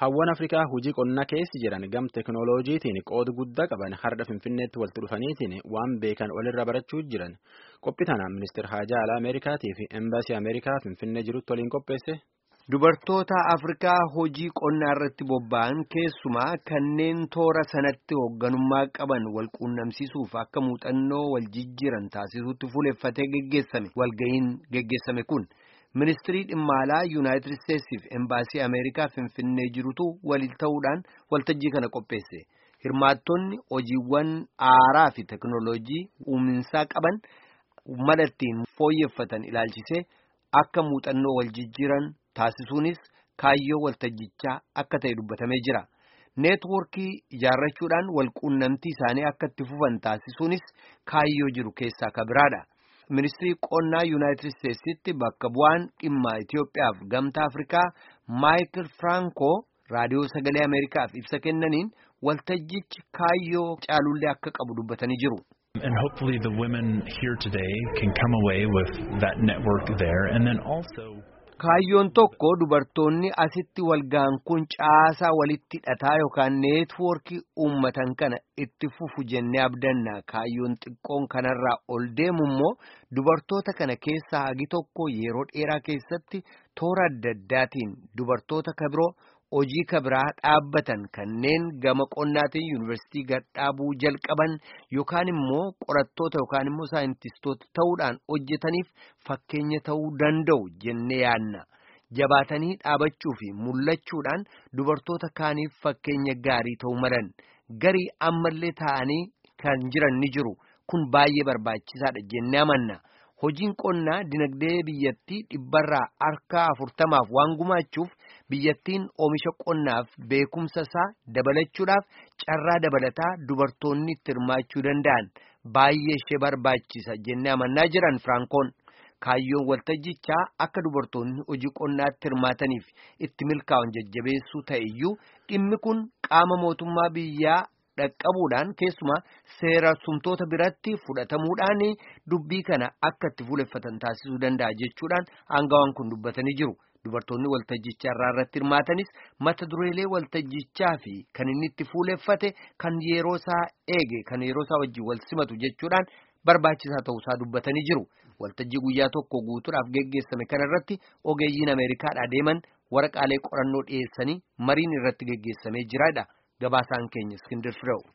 Hawwan Afrikaa hojii qonnaa keessa jiran gam teknooloojiitiin qooda guddaa qaban har'a Finfinneetti walitti dhufaniitiin waan beekan walirra barachuu jiran qophii tanaan ministeera haajaa alaa Ameerikaatii fi embaasii Ameerikaa Finfinnee jirutti waliin qopheesse. Dubartoota Afrikaa hojii qonnaa irratti bobba'an keessumaa kanneen toora sanatti hoogganummaa qaban wal quunnamsiisuuf akka muuxannoo wal jijjiiran taasisuutti fuuleffatee geggeessame walga'iin geggeessame kun. Ministirii dhimma alaa yuunaayitid isteetsiif embaasii ameerikaa finfinnee jirutu waliin ta'uudhaan waltajjii kana qopheesse hirmaattonni hojiiwwan aaraa fi teknooloojii uuminsaa qaban mala ittiin fooyyeffatan ilaalchisee akka muuxannoo wal jijjiiran taasisuunis kaayyoo waltajjichaa akka ta'e dubbatamee jira neetwoorkii ijaarrachuudhaan wal quunnamtii isaanii akka itti fufan taasisuunis kaayyoo jiru keessaa ka biraadha. Ministirii qonnaa yuunaayitid isteetsitti bakka bu'aan dhimma Itiyoophiyaaf gamtaa Afrikaa Maayikil Firankoo raadiyoo sagalee Ameerikaaf ibsa kennaniin waltajjichi kaayyoo caalullee akka qabu dubbatanii jiru. And hopefully the women here today can come away with that network there and then also Kaayyoon tokko dubartoonni asitti walga'an kun caasaa walitti hidhataa yookaan neetwoorkii uummatan kana itti fufu jennee abdanna. Kaayyoon xiqqoon kanarraa ol deemu immoo dubartoota kana keessaa hagi tokko yeroo dheeraa keessatti toora adda addaatiin dubartoota kabiroo hojii kabiraa dhaabbatan kanneen gama qonnaatiin yuunivarsiitii gadhaabuu jalqaban yookaan immoo qorattoota yookaan immoo saayintistoota ta'uudhaan hojjetaniif fakkeenya ta'uu danda'u jennee yaanna. Jabaatanii dhaabachuu fi mul'achuudhaan dubartoota kaaniif fakkeenya gaarii ta'uu malan garii ammallee ta'anii kan jiran ni jiru kun baay'ee barbaachisaadha jennee amanna. Hojiin qonnaa dinagdee biyyattii dhibbarraa harka afurtamaaf waan gumaachuuf biyyattiin oomisha qonnaaf beekumsa isaa dabalachuudhaaf carraa dabalataa dubartoonni itti hirmaachuu danda'an baay'ee ishee barbaachisa jennee amannaa jiran Firaankoon. Kaayyoon waltajjichaa akka dubartoonni hojii qonnaatti hirmaataniif itti milkaa'an jajjabeessuu ta'eyyuu dhimmi kun qaama mootummaa biyyaa. dhaqqabuudhaan keessumaa seera tumtoota biratti fudhatamuudhaan dubbii kana akka itti fuuleffatan taasisuu danda'a jechuudhaan aangawaan kun dubbatanii jiru. Dubartoonni waltajjichaa irraa irratti hirmaatanis mata dureelee waltajjichaa fi kan inni itti fuuleffate kan yeroo isaa eege kan yeroo isaa wajjin wal simatu jechuudhaan barbaachisaa ta'uusaa dubbatanii jiru. Waltajjii guyyaa tokko guutuudhaaf geggeessame kana irratti ogeeyyiin Ameerikaadhaa deeman waraqaalee qorannoo dhiyeessanii mariin irratti geggeessamee jiraadha. Gabaasaan keenya Iskindir Fireew.